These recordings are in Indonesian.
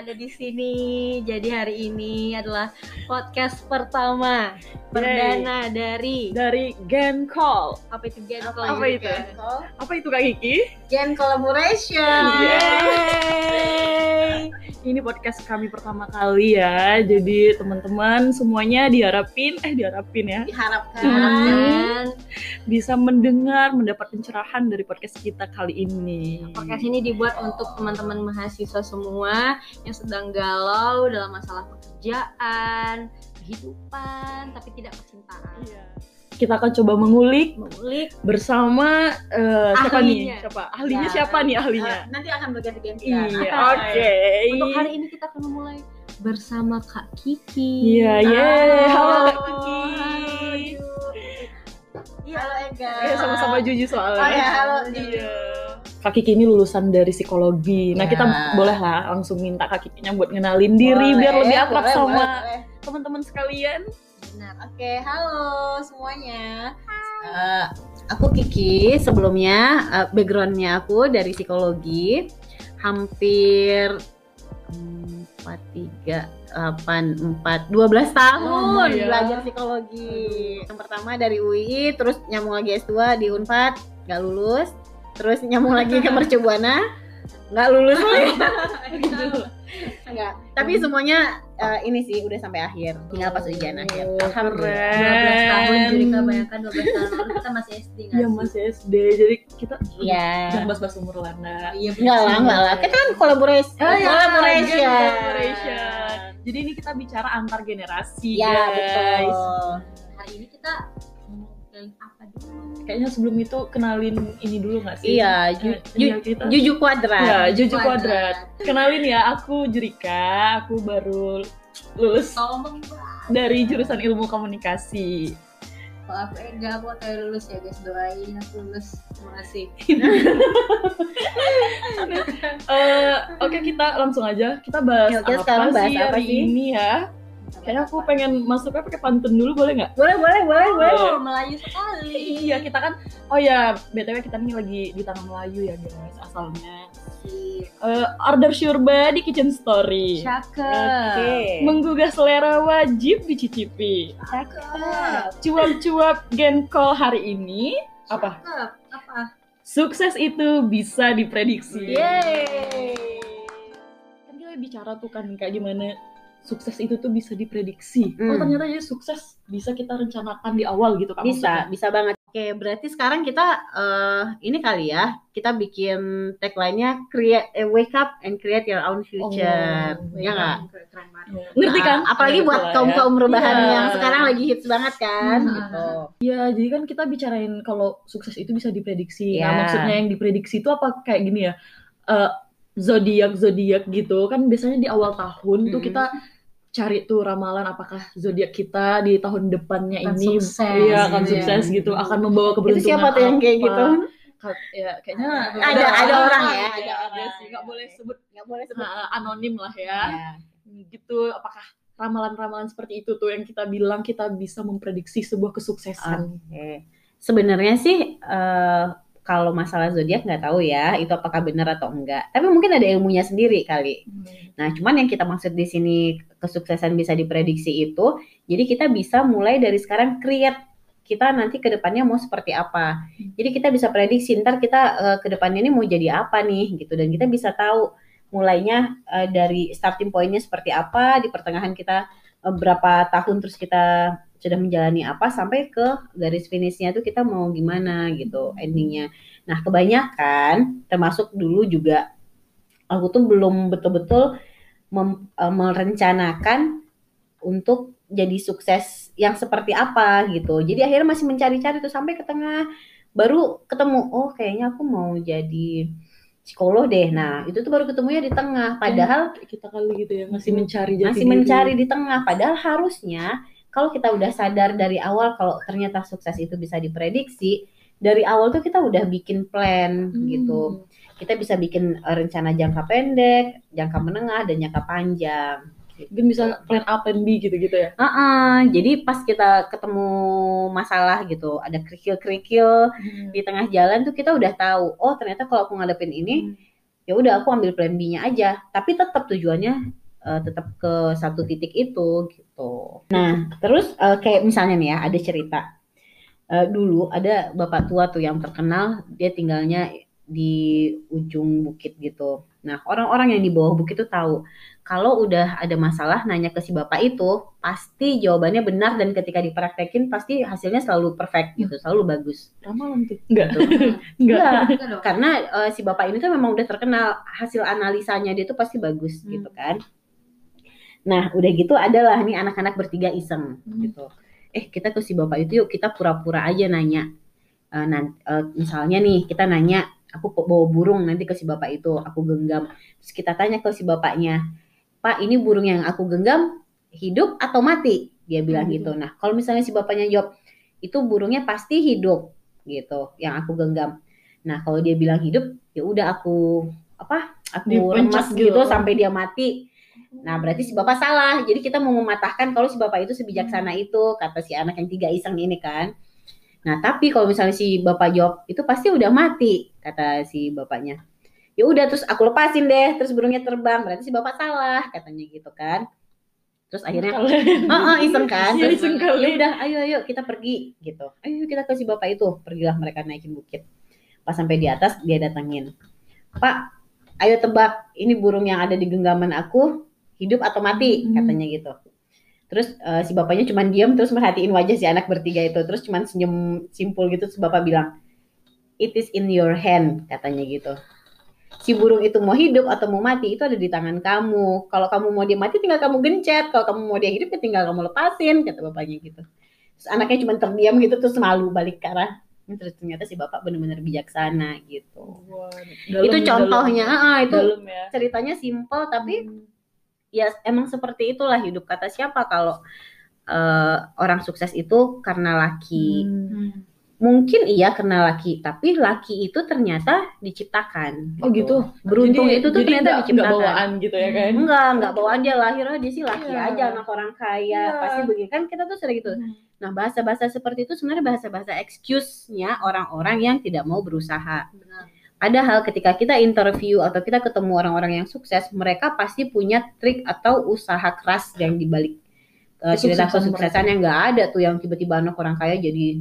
ada di sini. Jadi hari ini adalah podcast pertama perdana dari dari Gen Call. apa itu Gen Apa, Call? Apa itu? Apa itu Kak Kiki? Gen collaboration. Yeay. Ini podcast kami pertama kali ya. Jadi teman-teman semuanya diharapin eh diharapin ya Diharapkan Dan bisa mendengar, mendapat pencerahan dari podcast kita kali ini. podcast ini dibuat untuk teman-teman mahasiswa semua yang sedang galau dalam masalah pekerjaan, kehidupan, tapi tidak percintaan. Iya. Kita akan coba mengulik Mengulik bersama eh, siapa nih? Siapa? Ahlinya Ya. siapa nih ahlinya? Eh, nanti akan berganti-ganti. Iya, oke. untuk hari ini kita akan memulai bersama Kak Kiki. Iya, yeay. Halo. Halo Kak Kiki. Iya. Halo Ega. Ya, sama-sama Juju soalnya. Oh ya, halo. Iya. Kak Kiki ini lulusan dari psikologi. Nah, Ya. kita boleh lah langsung minta Kak Kikinya buat ngenalin diri Boleh, biar lebih akrab sama teman-teman sekalian. Benar. Oke, halo semuanya. Eh, aku Kiki. Sebelumnya eh, backgroundnya aku dari psikologi. Hampir empat tiga delapan empat dua belas tahun Lama ya. belajar psikologi. Yang pertama dari UI, terus nyambung lagi S2 di Unpad, nggak lulus. Terus nyambung lagi ke Mercubuana, nggak lulus lagi. Enggak. Tapi semuanya eh, ini sih udah sampai akhir. Tinggal pas ujian akhir. Oh, Alhamdulillah. 12 tahun jadi bayangkan 12 tahun lalu kita masih SD nggak Iya sih? masih SD, jadi kita Iya. jangan bahas-bahas umur lah. Iya Enggak lah, enggak lah. Kita kan kolaborasi. Oh, iya, collaboration. collaboration. Jadi ini kita bicara antar generasi, Ya, guys. betul. Hari ini kita apa dulu? Kayaknya sebelum itu kenalin ini dulu nggak sih? Iya, Eh, ju- ju-. Juju kuadrat. Ya, Juju Kuadrat. Kuadrat. Kenalin ya, aku Jurika. Aku baru lulus dari jurusan ilmu komunikasi. Kalau aku enggak, aku kayak lulus ya guys. Doain aku lulus. Terima kasih. Eh, Oke, kita langsung aja. Kita bahas Ya, apa sekarang bahas sih apa hari sih? ini ya? Kayaknya aku pengen masuknya pakai pantun dulu, boleh nggak? Boleh, boleh, boleh, boleh. Oh, Melayu sekali. Iya, kita kan. Oh ya, btw kita nih lagi di tanah Melayu ya guys, asalnya. Eh, order syurba di Kitchen Story. Cakep. Oke. Menggugah selera wajib dicicipi. Cakep. Cuap-cuap genkol hari ini apa? Cakep. Apa? Sukses itu bisa diprediksi. Yeay. Kan kita bicara tuh kan kayak gimana sukses itu tuh bisa diprediksi. Oh Hmm. ternyata ya sukses bisa kita rencanakan di awal gitu kan? Bisa, bisa banget. Oke, berarti sekarang kita eh, ini kali ya, kita bikin tagline-nya create eh, wake up and create your own future. Oh, ya nggak? Ya, Ngerti kan? Nah, apalagi buat kaum kaum rebahan Iya. yang sekarang lagi hits banget kan, Hmm. gitu. Ya, jadi kan kita bicarain kalau sukses itu bisa diprediksi. Ya. Nah, maksudnya yang diprediksi itu apa kayak gini ya? Eh zodiak zodiak gitu kan biasanya di awal tahun tuh Mm-mm. kita cari tuh ramalan apakah zodiak kita di tahun depannya Akan ini sukses, iya akan gitu ya. sukses gitu akan membawa Itu keberuntungan siapa tuh yang kayak gitu? Ya kayaknya Ada ada orang ya, Iya, ada ada orang. sih nggak boleh sebut Nggak boleh sebut. nah, anonim lah ya Ya. gitu apakah ramalan-ramalan seperti itu tuh yang kita bilang kita bisa memprediksi sebuah kesuksesan Oke. Sebenarnya sih eh, kalau masalah zodiak nggak tahu ya itu apakah benar atau enggak. Tapi mungkin ada ilmunya sendiri kali. Nah, cuman yang kita maksud di sini kesuksesan bisa diprediksi itu, jadi kita bisa mulai dari sekarang create kita nanti ke depannya mau seperti apa. Jadi kita bisa prediksi ntar kita eh, ke depannya ini mau jadi apa nih gitu dan kita bisa tahu mulainya eh, dari starting pointnya seperti apa, di pertengahan kita eh, berapa tahun terus kita sudah menjalani apa sampai ke garis finishnya tuh kita mau gimana gitu endingnya. Nah kebanyakan termasuk dulu juga aku tuh belum betul-betul eh, merencanakan untuk jadi sukses yang seperti apa gitu. Jadi akhirnya masih mencari-cari tuh sampai ke tengah baru ketemu oh kayaknya aku mau jadi psikolog deh. Nah, itu tuh baru ketemunya di tengah. Padahal Kayak kita kali gitu ya masih mencari jati masih diri. mencari di tengah. Padahal harusnya kalau kita udah sadar dari awal kalau ternyata sukses itu bisa diprediksi, dari awal tuh kita udah bikin plan Hmm. gitu. Kita bisa bikin eh, rencana jangka pendek, jangka menengah, dan jangka panjang. Mungkin bisa plan A, plan B gitu-gitu ya. Heeh, jadi pas kita ketemu masalah gitu, ada kerikil-kerikil di tengah jalan tuh kita udah tahu, oh ternyata kalau aku ngadepin ini ya udah aku ambil plan B-nya aja tapi tetap tujuannya uh, tetap ke satu titik itu gitu nah terus uh, kayak misalnya nih ya ada cerita uh, dulu ada bapak tua tuh yang terkenal dia tinggalnya di ujung bukit gitu. Nah orang-orang yang di bawah bukit tuh tahu kalau udah ada masalah nanya ke si bapak itu pasti jawabannya benar dan ketika dipraktekin pasti hasilnya selalu perfect gitu selalu bagus. Ramalan tuh? Enggak. Enggak. Karena uh, si bapak ini tuh memang udah terkenal hasil analisanya dia tuh pasti bagus Hmm. gitu kan. Nah udah gitu adalah nih anak-anak bertiga iseng Hmm. gitu eh kita ke si bapak itu yuk kita pura-pura aja nanya Eh, nan- eh, misalnya nih kita nanya aku kok bawa burung nanti ke si bapak itu? Aku genggam. Terus kita tanya ke si bapaknya pak ini burung yang aku genggam hidup atau mati? Dia bilang Hmm. gitu. Nah kalau misalnya si bapaknya jawab itu burungnya pasti hidup gitu yang aku genggam. Nah kalau dia bilang hidup ya udah aku apa aku Dipencet remas gitu. gitu sampai dia mati nah berarti si bapak salah. Jadi kita mau mematahkan kalau si bapak itu sebijaksana itu kata si anak yang tiga iseng ini kan. Nah tapi kalau misalnya si bapak jawab itu pasti udah mati kata si bapaknya. Ya udah terus aku lepasin deh terus burungnya terbang. Berarti si bapak salah katanya gitu kan. Terus akhirnya ah iseng kan. Iya, Terus, ya udah ayo ayo kita pergi gitu. Ayo kita ke si bapak itu. Pergilah mereka naikin bukit. Pas sampai di atas dia datangin pak ayo tebak ini burung yang ada di genggaman aku hidup atau mati Hmm. katanya gitu. Terus eh, si bapaknya cuman diam terus merhatiin wajah si anak bertiga itu. Terus cuman senyum simpul gitu terus bapak bilang it is in your hand katanya gitu. Si burung itu mau hidup atau mau mati itu ada di tangan kamu. Kalau kamu mau dia mati tinggal kamu gencet. Kalau kamu mau dia hidup ya tinggal kamu lepasin kata bapaknya gitu. Terus anaknya cuma terdiam gitu terus malu balik ke arah terus ternyata si bapak benar-benar bijaksana gitu. Itu dalam- contohnya dalam- ah, itu dalam ya. ceritanya simpel tapi Hmm. Ya emang seperti itulah hidup kata siapa kalau eh, orang sukses itu karena laki Hmm. mungkin iya karena laki tapi laki itu ternyata diciptakan Oh gitu. beruntung Jadi- itu tuh jadi ternyata nggak- diciptakan nggak bawaan gitu ya kan? enggak enggak bawaan dia lahir dia sih laki Iya. aja anak orang kaya Iya. pasti begini kan kita tuh sering gitu nah bahasa-bahasa seperti itu sebenarnya bahasa-bahasa excuse-nya orang-orang yang tidak mau berusaha Benar. Padahal ketika kita interview atau kita ketemu orang-orang yang sukses, mereka pasti punya trik atau usaha keras yang dibalik uh, cerita Kesuksesan yang nggak ada tuh yang tiba-tiba anak orang kaya jadi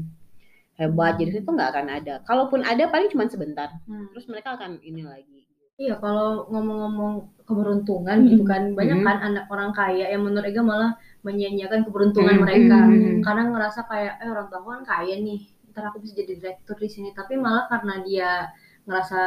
hebat, jadi itu nggak akan ada. Kalaupun ada paling cuma sebentar, Hmm. terus mereka akan ini lagi. Iya, kalau ngomong-ngomong keberuntungan Hmm. gitu kan, banyak Hmm. kan anak orang kaya yang menurut Ega malah menyia-nyiakan keberuntungan Hmm. mereka. Hmm. Karena ngerasa kayak, eh orang tua kan kaya nih, ntar aku bisa jadi direktur di sini. Tapi malah karena dia ngerasa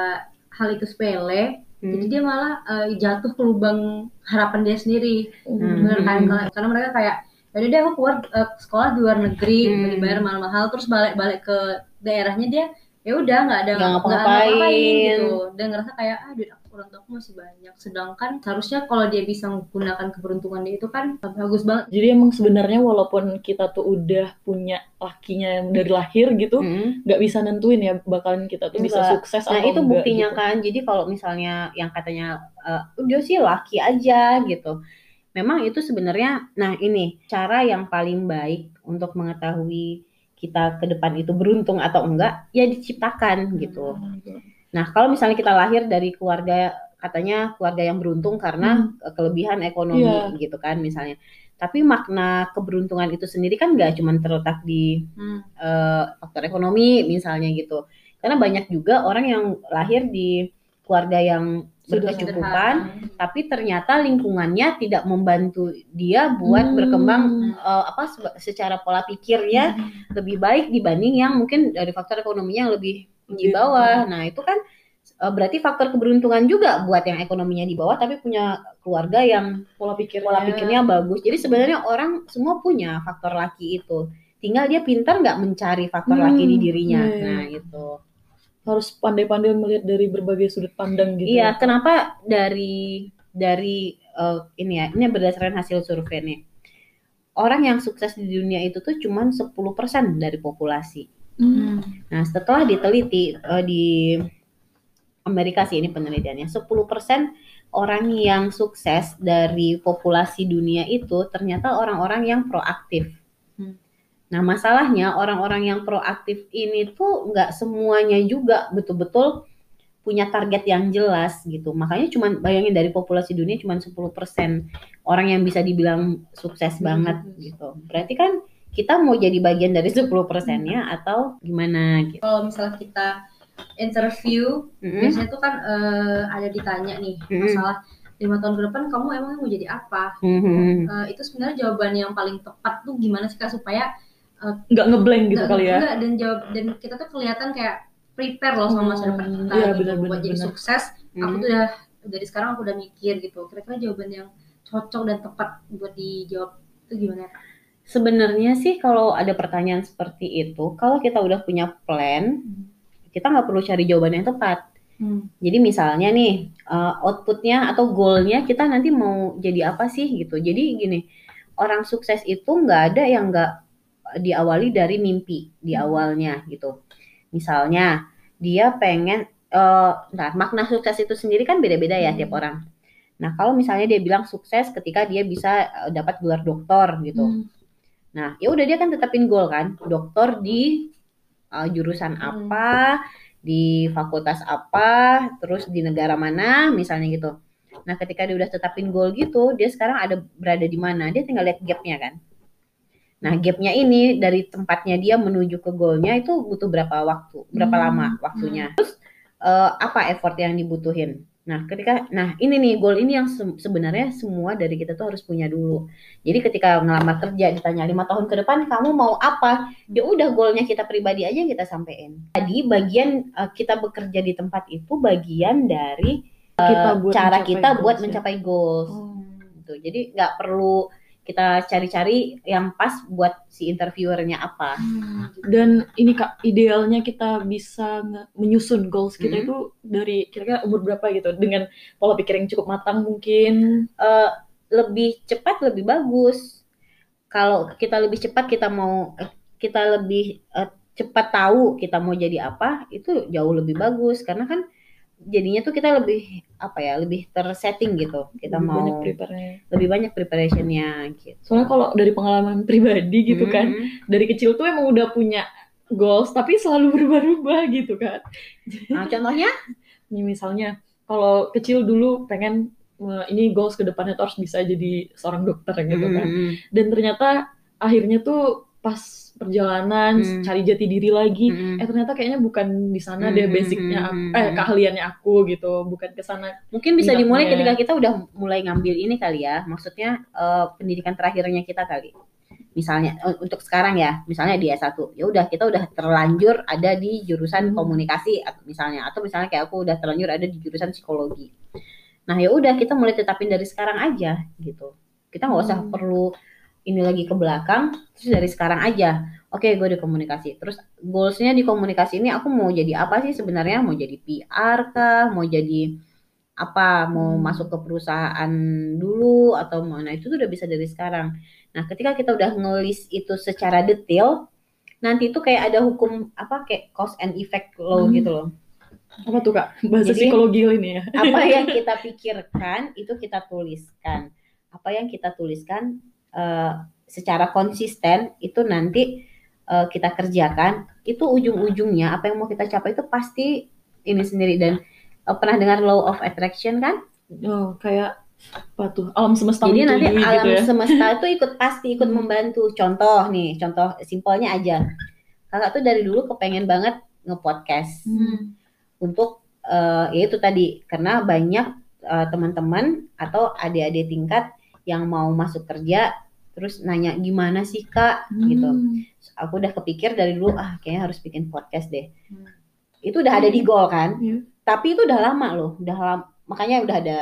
hal itu sepele, Hmm. jadi dia malah eh, jatuh ke lubang harapan dia sendiri. Hmm. Bener kan? Karena- Karena mereka kayak, yaudah deh aku keluar eh, sekolah di luar negeri, Hmm. dibayar mahal-mahal, terus balik-balik ke daerahnya dia ya udah nggak ada Nggak ngapa-ngapain. ngapa-ngapain gitu dan ngerasa kayak ah duit aku orang tua aku masih banyak sedangkan seharusnya kalau dia bisa menggunakan keberuntungan dia itu kan bagus banget Jadi emang sebenarnya walaupun kita tuh udah punya lakinya dari lahir gitu, Hmm. nggak bisa nentuin ya bakalan kita tuh bisa Enggak. sukses Nah atau itu enggak buktinya gitu. kan. Jadi kalau misalnya yang katanya eh, udah sih laki aja gitu. Memang itu sebenarnya, nah ini cara yang paling baik untuk mengetahui kita ke depan itu beruntung atau enggak, ya diciptakan gitu. Nah kalau misalnya kita lahir dari keluarga katanya keluarga yang beruntung karena eh, kelebihan ekonomi Iya. gitu kan misalnya. Tapi makna keberuntungan itu sendiri kan nggak cuma terletak di Hmm. eh, faktor ekonomi misalnya gitu. Karena banyak juga orang yang lahir di keluarga yang Sudah berkecukupan, Sederhana. tapi ternyata lingkungannya tidak membantu dia buat Hmm. berkembang eh, apa se- secara pola pikirnya lebih baik dibanding yang mungkin dari faktor ekonominya yang lebih di Lebih- bawah. Nah itu kan eh, berarti faktor keberuntungan juga buat yang ekonominya di bawah, tapi punya keluarga yang pola pikirnya. pola pikirnya bagus. Jadi sebenarnya orang semua punya faktor laki itu. Tinggal dia pintar nggak mencari faktor Hmm, laki di dirinya. iya, iya. Nah itu. harus pandai-pandai melihat dari berbagai sudut pandang gitu. Iya, ya. kenapa dari dari eh, ini ya, ini berdasarkan hasil survei nih. Orang yang sukses di dunia itu tuh cuman 10% dari populasi. Hmm. Nah, setelah diteliti eh, di Amerika sih ini penelitiannya, 10% orang yang sukses dari populasi dunia itu ternyata orang-orang yang proaktif. Hmm. Nah, masalahnya orang-orang yang proaktif ini tuh nggak semuanya juga betul-betul punya target yang jelas gitu. Makanya cuman bayangin dari populasi dunia cuman 10% orang yang bisa dibilang sukses Hmm. banget gitu. Berarti kan kita mau jadi bagian dari 10 persennya atau gimana gitu. Kalau misalnya kita interview, Mm-mm. biasanya tuh kan eh, ada ditanya nih Mm-mm. masalah lima tahun ke depan kamu emang mau jadi apa? Mhm. Eh, itu sebenarnya jawaban yang paling tepat tuh gimana sih kak supaya nggak ngeblank gitu kali ya nggak, dan jawab dan kita tuh kelihatan kayak prepare loh sama masa depan Hmm, kita iya, gitu buat jadi benar. sukses. Aku Mhm. tuh udah dari sekarang aku udah mikir gitu. Kira-kira jawaban yang cocok dan tepat buat dijawab itu gimana? Kak? Sebenarnya sih kalau ada pertanyaan seperti itu, kalau kita udah punya plan, kita nggak perlu cari jawaban yang tepat. Jadi misalnya nih uh, outputnya atau goalnya kita nanti mau jadi apa sih gitu. Jadi gini, orang sukses itu nggak ada yang nggak diawali dari mimpi di Hmm. awalnya gitu. Misalnya dia pengen, uh, nah makna sukses itu sendiri kan beda-beda ya Hmm. tiap orang. Nah kalau misalnya dia bilang sukses ketika dia bisa uh, dapat gelar doktor gitu. Hmm. Nah, ya udah dia kan tetapin goal kan, dokter di uh, jurusan Hmm. apa, di fakultas apa, terus di negara mana, misalnya gitu. Nah, ketika dia udah tetapin goal gitu, dia sekarang ada berada di mana, dia tinggal lihat gapnya kan. Nah, gapnya ini dari tempatnya dia menuju ke goalnya itu butuh berapa waktu, berapa Hmm. lama waktunya. Terus eh, apa effort yang dibutuhin? Nah, ketika, nah ini nih goal ini yang se- sebenarnya semua dari kita tuh harus punya dulu. Jadi ketika ngelamar kerja ditanya lima tahun ke depan kamu mau apa? Ya udah goalnya kita pribadi aja yang kita sampein. Jadi bagian eh, kita bekerja di tempat itu bagian dari kita buat cara kita buat goals ya. mencapai goals. Oh. Gitu. Jadi nggak perlu kita cari-cari yang pas buat si interviewernya apa. dan ini kak idealnya kita bisa menyusun goals kita Hmm. itu dari kira-kira umur berapa gitu dengan pola pikir yang cukup matang mungkin Eh, lebih cepat lebih bagus. Kalau kita lebih cepat kita mau eh, kita lebih eh, cepat tahu kita mau jadi apa itu jauh lebih bagus karena kan jadinya tuh kita lebih apa ya lebih tersetting gitu kita Lebih banyak mau prepare-nya. lebih banyak preparationnya gitu. soalnya kalau dari pengalaman pribadi gitu kan Mhm. dari kecil tuh emang udah punya goals tapi selalu berubah-ubah gitu kan Nah, contohnya Ini misalnya kalau kecil dulu pengen eh, ini goals ke depannya tuh harus bisa jadi seorang dokter gitu kan Mhm. dan ternyata akhirnya tuh pas perjalanan Hmm. cari jati diri lagi Mhm. eh ternyata kayaknya bukan di sana deh Hmm, basicnya hmm, aku- hmm, eh hmm. keahliannya aku gitu bukan ke sana Mungkin bisa dimulai ketika kita udah mulai ngambil ini kali ya, maksudnya eh, pendidikan terakhirnya kita kali. Misalnya eh, untuk sekarang ya, misalnya di S1, ya udah kita udah terlanjur ada di jurusan Hmm. komunikasi atau misalnya atau misalnya kayak aku udah terlanjur ada di jurusan psikologi. Nah, ya udah kita mulai tetapin dari sekarang aja gitu. Kita nggak usah Hmm. perlu ini lagi ke belakang, terus dari sekarang aja. Oke, gue di komunikasi. Terus goalsnya di komunikasi ini aku mau jadi apa sih sebenarnya? Mau jadi PR kah? Mau jadi apa mau Hmm. masuk ke perusahaan dulu atau mau nah itu tuh udah bisa dari sekarang. Nah, ketika kita udah ngelis itu secara detail, nanti itu kayak ada hukum apa kayak cause and effect law Hmm. gitu loh. apa tuh kak bahasa Jadi- psikologi ini ya Apa yang kita pikirkan itu kita tuliskan. Apa yang kita tuliskan eh, secara konsisten itu nanti eh, kita kerjakan, itu ujung-ujungnya apa yang mau kita capai itu pasti ini sendiri dan eh, pernah dengar law of attraction kan? oh kayak apa tuh alam semesta Jadi nanti menyetujui alam gitu ya semesta itu ikut pasti ikut Hmm. membantu. Contoh nih, contoh simpelnya aja. Kakak tuh dari dulu kepengen banget nge-podcast Hmm. untuk eh, ya itu tadi karena banyak eh, teman-teman atau adik-adik tingkat yang mau masuk kerja terus nanya gimana sih kak gitu. Hmm. Aku udah kepikir dari dulu ah kayaknya harus bikin podcast deh. Hmm. Itu udah ada di goal kan? Iya. Tapi itu udah lama loh, udah lama makanya udah ada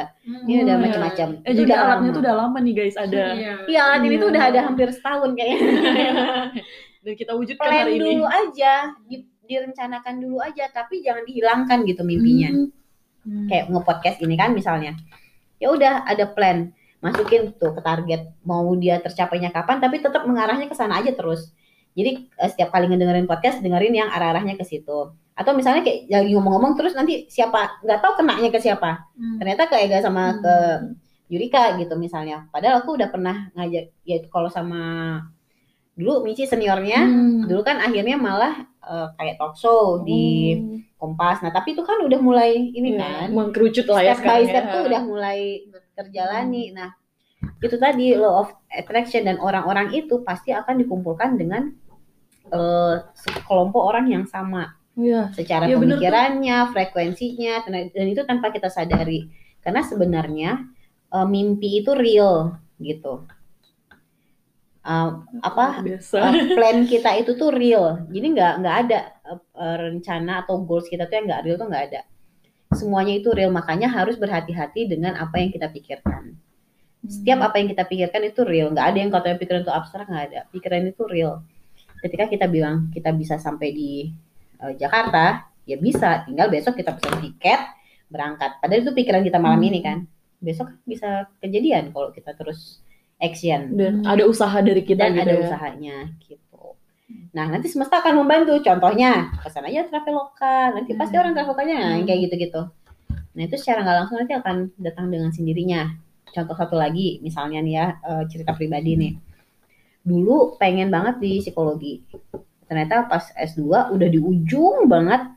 ini udah iya. macam-macam. eh Itu jadi udah alatnya lama. tuh udah lama nih guys ada Iya. Iya, alat ini tuh Iya. udah ada hampir setahun kayaknya. dan kita wujudkan Plan hari ini dulu aja, di- direncanakan dulu aja, tapi jangan dihilangkan gitu mimpinya. Hmm. Kayak nge-podcast ini kan misalnya. Ya udah ada plan, masukin tuh ke target mau dia tercapainya kapan, tapi tetap mengarahnya ke sana aja terus. Jadi eh, setiap kali ngedengerin podcast, dengerin yang arah-arahnya ke situ. Atau misalnya kayak lagi ngomong-ngomong terus nanti siapa nggak tahu kenanya ke siapa. Hmm. Ternyata ke Ega sama ke Hmm. Yurika gitu misalnya. Padahal aku udah pernah ngajak ya kalau sama dulu Michi seniornya Hmm. dulu kan akhirnya malah eh, kayak talk show di Oh. Kompas. Nah tapi itu kan udah mulai ini Iya, kan mengkerucut lah ya step by sekarang step ya. tuh udah mulai terjalani. Nah itu tadi law of attraction dan orang-orang itu pasti akan dikumpulkan dengan eh, sekelompok orang yang sama Iya. secara bener tuh. pemikirannya, frekuensinya, dan- itu tanpa kita sadari. Karena sebenarnya eh, mimpi itu real gitu. Eh, apa biasa. eh, plan kita itu tuh real. Jadi nggak nggak ada eh, rencana atau goals kita tuh yang nggak real tuh nggak ada. Semuanya itu real, makanya harus berhati-hati dengan apa yang kita pikirkan. Setiap apa yang kita pikirkan itu real, nggak ada yang katanya pikiran itu abstrak nggak ada. Pikiran itu real. Ketika kita bilang kita bisa sampai di eh, Jakarta, ya bisa. Tinggal besok kita pesan tiket, berangkat. Padahal itu pikiran kita malam Hmm. ini kan. Besok bisa kejadian kalau kita terus action dan ada usaha dari kita dan gitu ada ya. usahanya gitu. Nah nanti semesta akan membantu. Contohnya pesan aja traveloka. Nanti pasti Hmm. orang travelokanya nah, yang kayak gitu-gitu. Nah itu secara nggak langsung nanti akan datang dengan sendirinya. Contoh satu lagi, misalnya nih ya eh, cerita pribadi nih. Dulu pengen banget di psikologi. Ternyata pas S2 udah di ujung banget.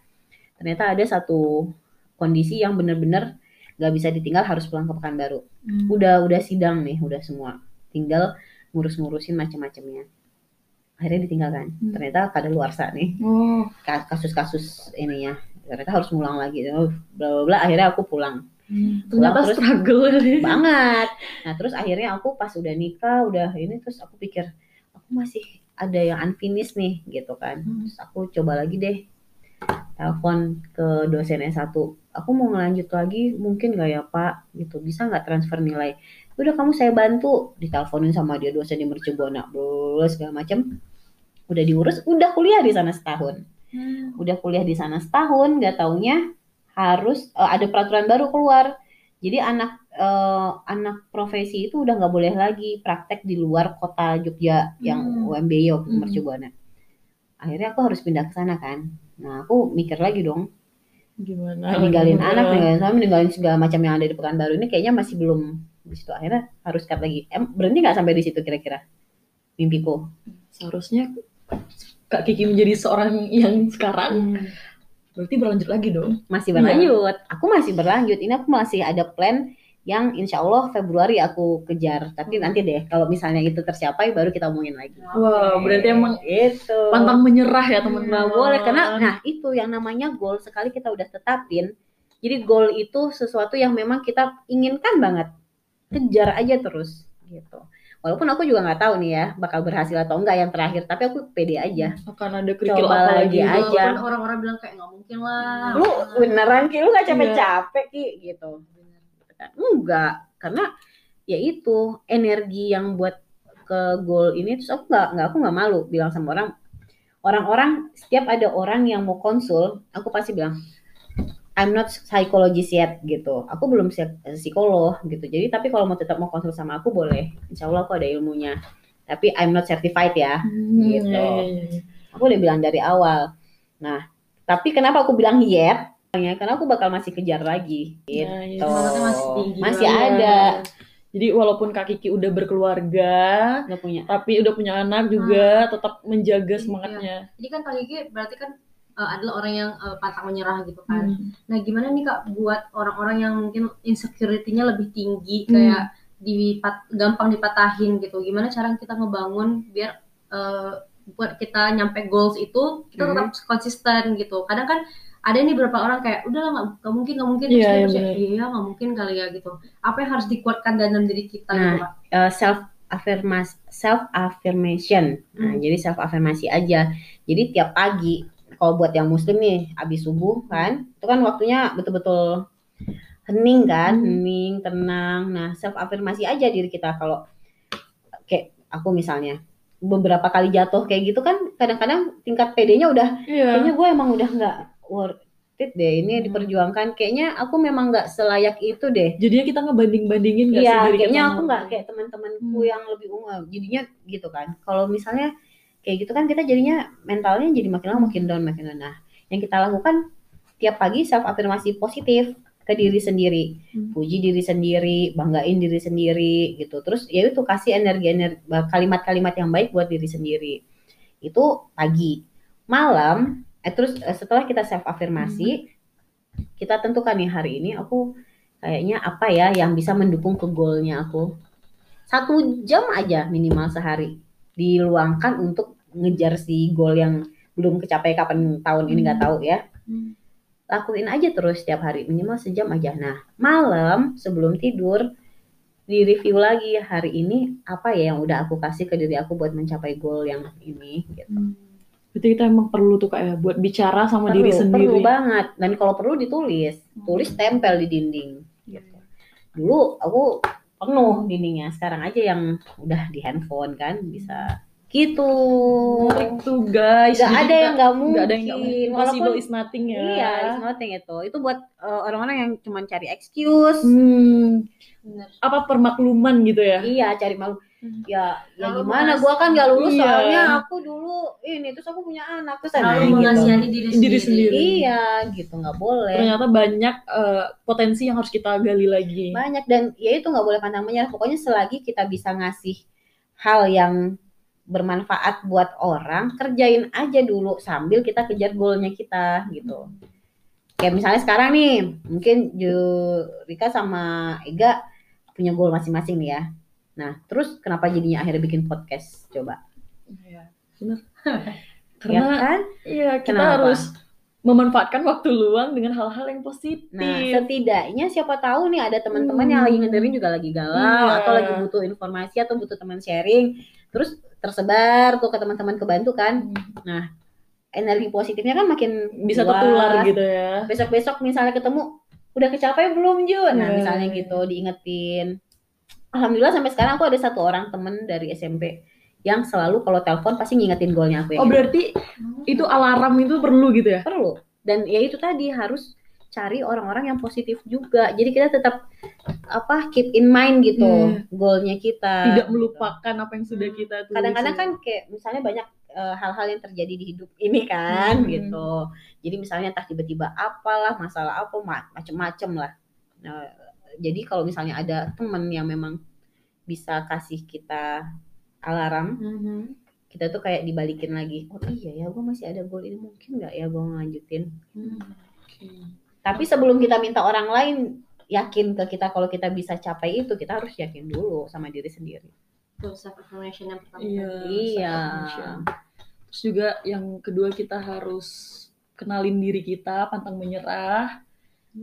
Ternyata ada satu kondisi yang bener-bener nggak bisa ditinggal harus pulang ke Pekanbaru Hmm. udah udah sidang nih udah semua tinggal ngurus-ngurusin macam-macamnya. Akhirnya ditinggalkan Hmm. ternyata kada luarsa nih. Oh. ka- kasus-kasus ininya. Ternyata harus ngulang lagi. Bla bla bla akhirnya aku pulang. Ternyata terus- struggle? Ya. banget. Nah terus akhirnya aku pas udah nikah udah ini terus aku pikir aku masih ada yang unfinished nih gitu kan. Hmm. terus aku coba lagi deh telepon ke dosen S1 aku mau ngelanjut lagi mungkin gak ya pak? Gitu bisa nggak transfer nilai? Udah kamu saya bantu. Diteleponin sama dia dosen di Mercubuana bla segala macem. Udah diurus udah kuliah di sana setahun. Udah kuliah di sana setahun nggak taunya harus eh, ada peraturan baru keluar. Jadi anak eh, anak profesi itu udah nggak boleh lagi praktek di luar kota Jogja yang Hmm. UMBY waktu Hmm. Mercubuana akhirnya aku harus pindah ke sana kan nah aku mikir lagi dong Gimana? ninggalin Gimana? anak ninggalin suami ninggalin segala macam yang ada di Pekanbaru ini kayaknya masih belum di situ akhirnya harus cut lagi em berhenti nggak sampai di situ kira-kira mimpiku Seharusnya Kak Kiki menjadi seorang yang sekarang berarti berlanjut lagi dong. masih berlanjut. Aku masih berlanjut. Ini aku masih ada plan yang insya Allah Februari aku kejar. Tapi nanti deh kalau misalnya itu tercapai baru kita omongin lagi. Wah, berarti emang itu. pantang menyerah ya teman-teman. Nggak boleh karena nah itu yang namanya goal sekali kita udah tetapin. Jadi goal itu sesuatu yang memang kita inginkan banget. Kejar aja terus gitu. Walaupun aku juga nggak tahu nih ya bakal berhasil atau enggak yang terakhir, tapi aku pede aja. akan ada kerikil Coba apa lagi lagi aja. Orang-orang bilang kayak nggak mungkin lah. Lu beneran Ki, lu nggak Iya. capek-capek Ki gitu. Enggak karena ya itu energi yang buat ke goal ini terus aku nggak nggak aku nggak malu bilang sama orang. Orang-orang setiap ada orang yang mau konsul aku pasti bilang I'm not psychologist yet gitu. Aku belum siap eh, psikolog gitu. Jadi tapi kalau mau tetap mau konsul sama aku boleh. Insya Allah aku ada ilmunya. Tapi I'm not certified ya Hmm, Gitu. iya, iya, iya. aku udah bilang dari awal. Nah tapi kenapa aku bilang yet Ya, karena aku bakal masih kejar lagi gitu. Nah, iya. Semangatnya masih tinggi Masih banget. ada. Jadi walaupun Kak Kiki udah berkeluarga, Nggak punya tapi udah punya anak juga tetap menjaga semangatnya. Jadi kan Kak Kiki berarti kan uh, adalah orang yang uh, pantang menyerah gitu kan. Hmm. Nah gimana nih Kak buat orang-orang yang mungkin insecurity-nya lebih tinggi Hmm. kayak dipat gampang dipatahin gitu. Gimana cara kita ngebangun biar uh, buat kita nyampe goals itu kita Hmm. tetap konsisten gitu. Kadang kan ada nih beberapa orang kayak udah lah nggak nggak mungkin nggak mungkin Iya, Terus dia iya, percaya, bener. iya nggak mungkin kali ya gitu. Apa yang harus dikuatkan dalam diri kita Nah, gitu eh, self affirmasi self affirmation. Nah, Hmm. jadi self affirmasi aja. Jadi tiap pagi kalau buat yang muslim nih habis subuh kan, itu kan waktunya betul-betul hening kan, Hmm. hening, tenang. Nah, self affirmasi aja diri kita kalau kayak aku misalnya beberapa kali jatuh kayak gitu kan kadang-kadang tingkat PD-nya udah Iya. kayaknya gue emang udah nggak worth it deh ini Hmm. diperjuangkan kayaknya aku memang nggak selayak itu deh Jadinya kita ngebanding-bandingin nggak sih Iya, diri kayaknya aku nggak kayak teman-temanku Hmm. yang lebih ungu. Jadinya gitu kan. Kalau misalnya kayak gitu kan kita jadinya mentalnya jadi makin lama makin down, makin down. Nah, yang kita lakukan tiap pagi self afirmasi positif ke diri sendiri, Hmm. puji diri sendiri, banggain diri sendiri gitu. Terus ya itu kasih energi energi kalimat-kalimat yang baik buat diri sendiri. Itu pagi. Malam eh, terus eh, setelah kita self afirmasi kita tentukan nih hari ini aku kayaknya apa ya yang bisa mendukung ke goalnya aku? Satu jam aja minimal sehari diluangkan untuk ngejar si goal yang belum kecapai kapan tahun ini nggak tahu ya. Hmm. lakuin aja terus setiap hari minimal sejam aja. Nah malam sebelum tidur di review lagi hari ini apa ya yang udah aku kasih ke diri aku buat mencapai goal yang ini gitu. Berarti kita emang perlu tuh kayak buat bicara sama perlu, diri sendiri. perlu banget dan kalau perlu ditulis tulis tempel di dinding gitu. dulu aku penuh dindingnya sekarang aja yang udah di handphone kan bisa gitu Menarik tuh guys. Gak ada yang nggak mungkin nggak ada yang nggak mungkin. Walaupun- is nothing ya. iya it's nothing itu itu buat uh, orang-orang yang cuma cari excuse Hmm, Bener. apa permakluman gitu ya? iya cari malu Hmm. ya ya Terlalu gimana gua kan gak lulus Iya. soalnya aku dulu ini terus aku punya anak terus nah, gitu. mengasihani diri sendiri. Diri sendiri. iya gitu nggak boleh Ternyata banyak eh, potensi yang harus kita gali lagi. banyak dan ya itu nggak boleh pandang menyerah pokoknya selagi kita bisa ngasih hal yang bermanfaat buat orang kerjain aja dulu sambil kita kejar goalnya kita gitu kayak misalnya sekarang nih mungkin Rika sama Ega punya goal masing-masing nih ya nah terus kenapa jadinya akhirnya bikin podcast coba Iya, bener. ya Karena kan iya kita Kenapa? harus memanfaatkan waktu luang dengan hal-hal yang positif. Nah, setidaknya siapa tahu nih ada teman-teman yang Hmm. lagi ngedengerin juga lagi galau Iya. atau lagi butuh informasi atau butuh teman sharing, terus tersebar tuh ke teman-teman kebantu kan. Hmm, Energi positifnya kan makin bisa luas. tertular gitu ya. Besok-besok misalnya ketemu, udah kecapai belum Jun? Nah, Iya, misalnya iya. gitu diingetin. Alhamdulillah sampai sekarang aku ada satu orang temen dari SMP yang selalu kalau telepon pasti ngingetin goalnya aku. Oh yang berarti itu alarm itu perlu gitu ya? perlu dan ya itu tadi harus cari orang-orang yang positif juga jadi kita tetap apa keep in mind gitu Hmm. goalnya kita Tidak gitu. melupakan apa yang sudah kita tulis. kadang-kadang kan kayak misalnya banyak eh, hal-hal yang terjadi di hidup ini kan Hmm. gitu jadi misalnya entah tiba-tiba apalah masalah apa ma- macem-macem lah Nah, jadi kalau misalnya ada temen yang memang bisa kasih kita alarm Mhm. kita tuh kayak dibalikin lagi oh iya ya gue masih ada goal ini mungkin nggak ya gue ngelanjutin Tapi sebelum kita minta orang lain yakin ke kita kalau kita bisa capai itu, kita harus yakin dulu sama diri sendiri. Tuh self affirmation yang pertama. Iya. Iya. Terus juga yang kedua kita harus kenalin diri kita, pantang menyerah.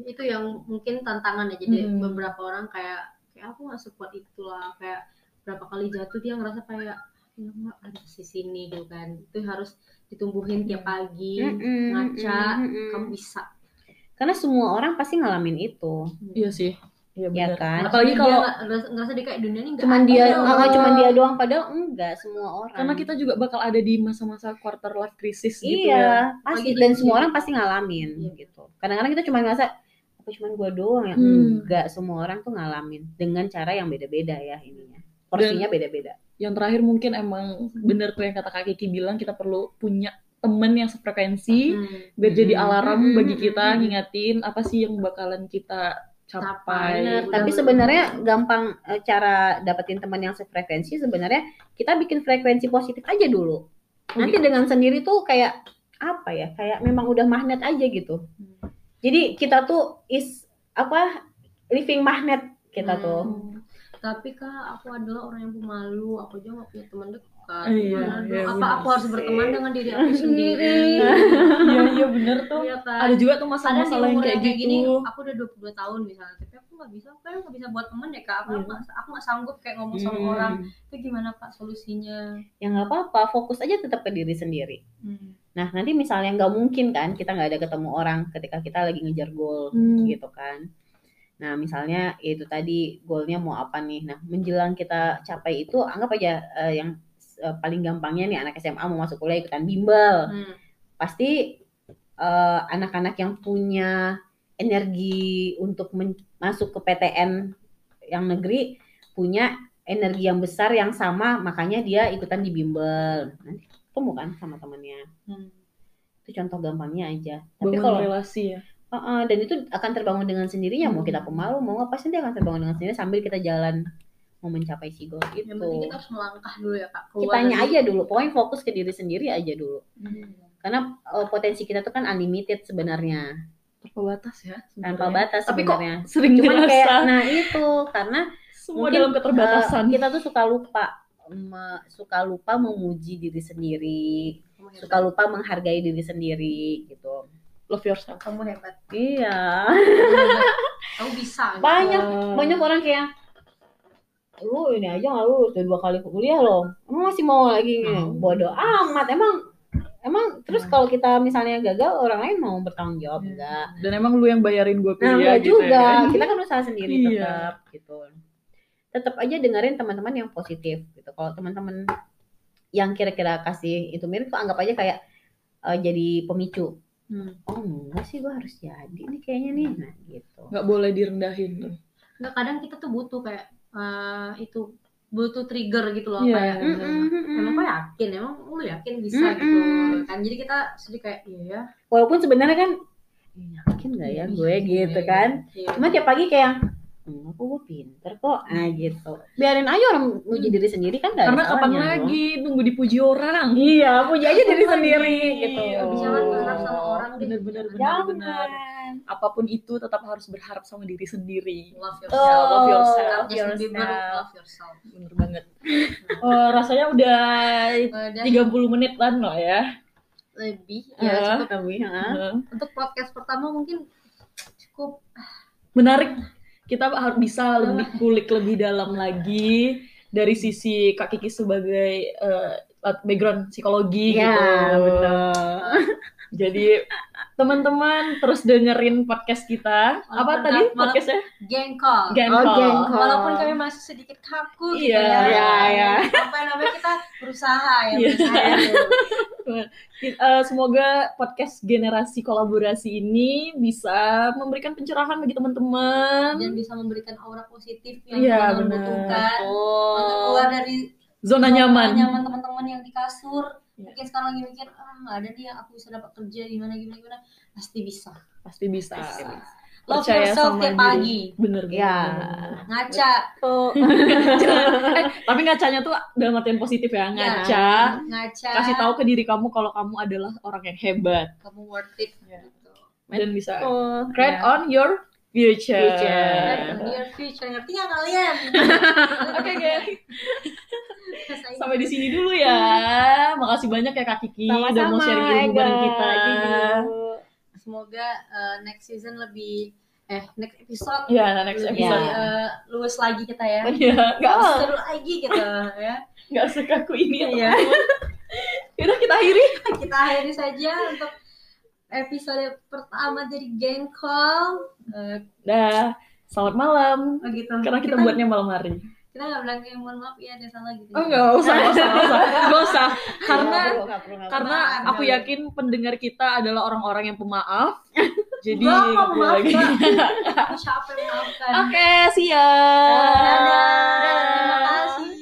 Itu yang mungkin tantangan ya. Jadi Hmm. beberapa orang kayak kayak aku nggak sekuat itu lah. Kayak berapa kali jatuh dia ngerasa kayak ya nggak ada di sini gitu kan. Itu harus ditumbuhin tiap pagi. Mm-mm, ngaca, mm-mm. Kamu bisa. Karena semua orang pasti ngalamin itu, Iya sih. Iya ya kan? Apalagi kalau nggak- ngerasa, ngerasa dia kayak dunia ini nggak Cuman dia loh. nggak nggak cuman dia doang, padahal enggak semua orang. karena kita juga bakal ada di masa-masa quarter life crisis gitu iya, ya. pasti Lagi dan semua orang pasti ngalamin Iya. gitu. Kadang-kadang kita cuma ngerasa apa cuma gua doang ya? Hmm. Enggak, semua orang tuh ngalamin dengan cara yang beda-beda ya ininya. Porsinya beda-beda. Yang terakhir mungkin emang bener tuh yang kata Kak Kiki bilang kita perlu punya temen yang sefrekuensi Hmm. biar jadi Hmm. alarm Hmm, bagi kita hmm. ngingatin apa sih yang bakalan kita capai. Bener, Tapi sebenarnya gampang eh, cara dapetin teman yang sefrekuensi sebenarnya kita bikin frekuensi positif aja dulu. Nanti dengan sendiri tuh kayak apa ya? Kayak memang udah magnet aja gitu. Jadi kita tuh is apa living magnet kita Hmm. tuh. Tapi kak, aku adalah orang yang pemalu. Aku juga gak punya teman dekat. Iya, Gimana dong? iya, Apa bener aku harus berteman dengan diri aku sendiri? Iya iya bener tuh. Iya kan? Ada juga tuh masalah-masalah yang kayak gitu. gini, aku udah 22 tahun misalnya, tapi aku nggak bisa, aku kan nggak bisa buat temen ya kak. Aku Iya. nggak, aku nggak sanggup kayak ngomong sama Hmm. orang. Itu gimana kak solusinya? Ya nggak apa-apa, fokus aja tetap ke diri sendiri. Nah nanti misalnya nggak mungkin kan kita nggak ada ketemu orang ketika kita lagi ngejar goal Hmm. gitu kan. Nah misalnya ya itu tadi goalnya mau apa nih. Nah menjelang kita capai itu anggap aja eh, yang eh, paling gampangnya nih anak SMA mau masuk kuliah ikutan bimbel. Hmm. Pasti eh, anak-anak yang punya energi untuk masuk ke PTN yang negeri punya energi yang besar yang sama makanya dia ikutan di bimbel. Nanti ketemu kan sama temannya. Hmm. Itu contoh gampangnya aja. Tapi Bangun kalau relasi ya. Heeh, dan itu akan terbangun dengan sendirinya mau Hmm. kita pemalu mau nggak pasti dia akan terbangun dengan sendirinya sambil kita jalan mau mencapai si goal itu Yang penting kita harus melangkah dulu ya kak. Keluar kitanya dari- aja dulu pokoknya fokus ke diri sendiri aja dulu. Hmm. karena eh, potensi kita tuh kan unlimited sebenarnya. Tanpa batas ya tanpa sebenarnya. batas tapi kok sebenarnya. sering cuman dirasa? kayak nah itu karena semua mungkin, dalam keterbatasan. eh, kita tuh suka lupa me- suka lupa memuji diri sendiri suka lupa menghargai diri sendiri gitu. Love yourself. Kamu hebat. Iya. Kamu bisa gitu. banyak banyak orang kayak lu ini aja nggak lulus udah dua kali kuliah loh. Emang masih mau lagi? Hmm. bodoh amat. Emang emang terus kalau kita misalnya gagal orang lain mau bertanggung jawab Iya. enggak dan emang lu yang bayarin gue nah kuliah enggak gitu juga. ya kan? kita kan usaha sendiri Iya. tetap gitu. Tetap aja dengerin teman-teman yang positif gitu. Kalau teman-teman yang kira-kira kasih itu mirip tuh anggap aja kayak eh, jadi pemicu. Hmm. oh enggak sih gua harus jadi nih kayaknya nih. Nah gitu. Nggak boleh direndahin tuh. Nggak kadang kita tuh butuh kayak eh, itu butuh trigger gitu loh Iya. kayak Mm, mm, mm, mm. emang kok yakin emang lu yakin bisa Mm-mm. gitu kan jadi kita sedih kayak iya ya walaupun sebenarnya kan "Ih, yakin nggak ya Iya, gue iya, gitu iya. kan Iya. cuma tiap pagi kayak enggak kok gue pinter kok ah gitu biarin aja orang muji diri sendiri kan ada karena kapan loh. lagi nunggu dipuji orang iya puji aja diri sendiri gitu jangan berharap sama orang bener-bener Jangan. bener-bener jangan apa pun itu tetap harus berharap sama diri sendiri. Love Oh, yourself. love yourself. Love Bieber, yourself. love yourself. Bener banget. Oh, rasanya udah Udah. 30 menit lah lah ya? Lebih. Ya, ya cukup lebih ha? Heeh. untuk podcast pertama mungkin cukup menarik. Kita harus bisa lebih kulik lebih dalam lagi dari sisi Kak Kiki sebagai eh, background psikologi ya gitu. betul Jadi teman-teman terus dengerin podcast kita. Apa tadi podcastnya? gengkol Gen Oh, Call. Gen Call. walaupun kami masih sedikit kaku gitu Iya, ya iya, iya. apa namanya kita berusaha ya Iya. berusaha Eh, semoga podcast generasi kolaborasi ini bisa memberikan pencerahan bagi teman-teman. dan bisa memberikan aura positif yang Iya, teman-teman benar. butuhkan Oh. untuk keluar dari Zona nyaman. nyaman teman-teman yang di kasur Iya. mungkin sekarang lagi mikir ah nggak ada nih yang aku bisa dapat kerja gimana gimana gimana pasti bisa Pasti bisa. love Percaya yourself sama tiap diri. pagi Bener bener, Ya. bener. ngaca Tuh. eh, tapi ngacanya tuh dalam artian positif ya. Ngaca. ngaca Kasih tahu ke diri kamu kalau kamu adalah orang yang hebat kamu worth it Iya. gitu. dan bisa Oh, create ya. on your future. Future. Near future ngerti nggak kalian Oke guys, Rasain. Sampai di sini dulu ya. Makasih banyak ya Kak Kiki udah mau sharing ilmu bareng kita. Jujur. semoga uh, next season lebih eh next episode Ya, next lebih episode. Ya. uh, luwes lagi kita ya Iya, nggak seru lagi gitu ya nggak sekaku ini ya. Iya. Yaudah kita akhiri. kita akhiri saja untuk episode pertama dari Gang Call Eh, Dah, selamat malam. oh gitu Karena kita buatnya malam hari. Kita nggak bilang yang mohon maaf ya ada salah gitu Oh nggak usah, nggak usah, nggak usah, nggak usah. Karena Nggak perlu, perlu, nggak karena Maaf, aku yakin pendengar kita adalah orang-orang yang pemaaf. Jadi kok nggak maaf lagi. Aku yang maafkan Oke, see ya. Dadah. Terima kasih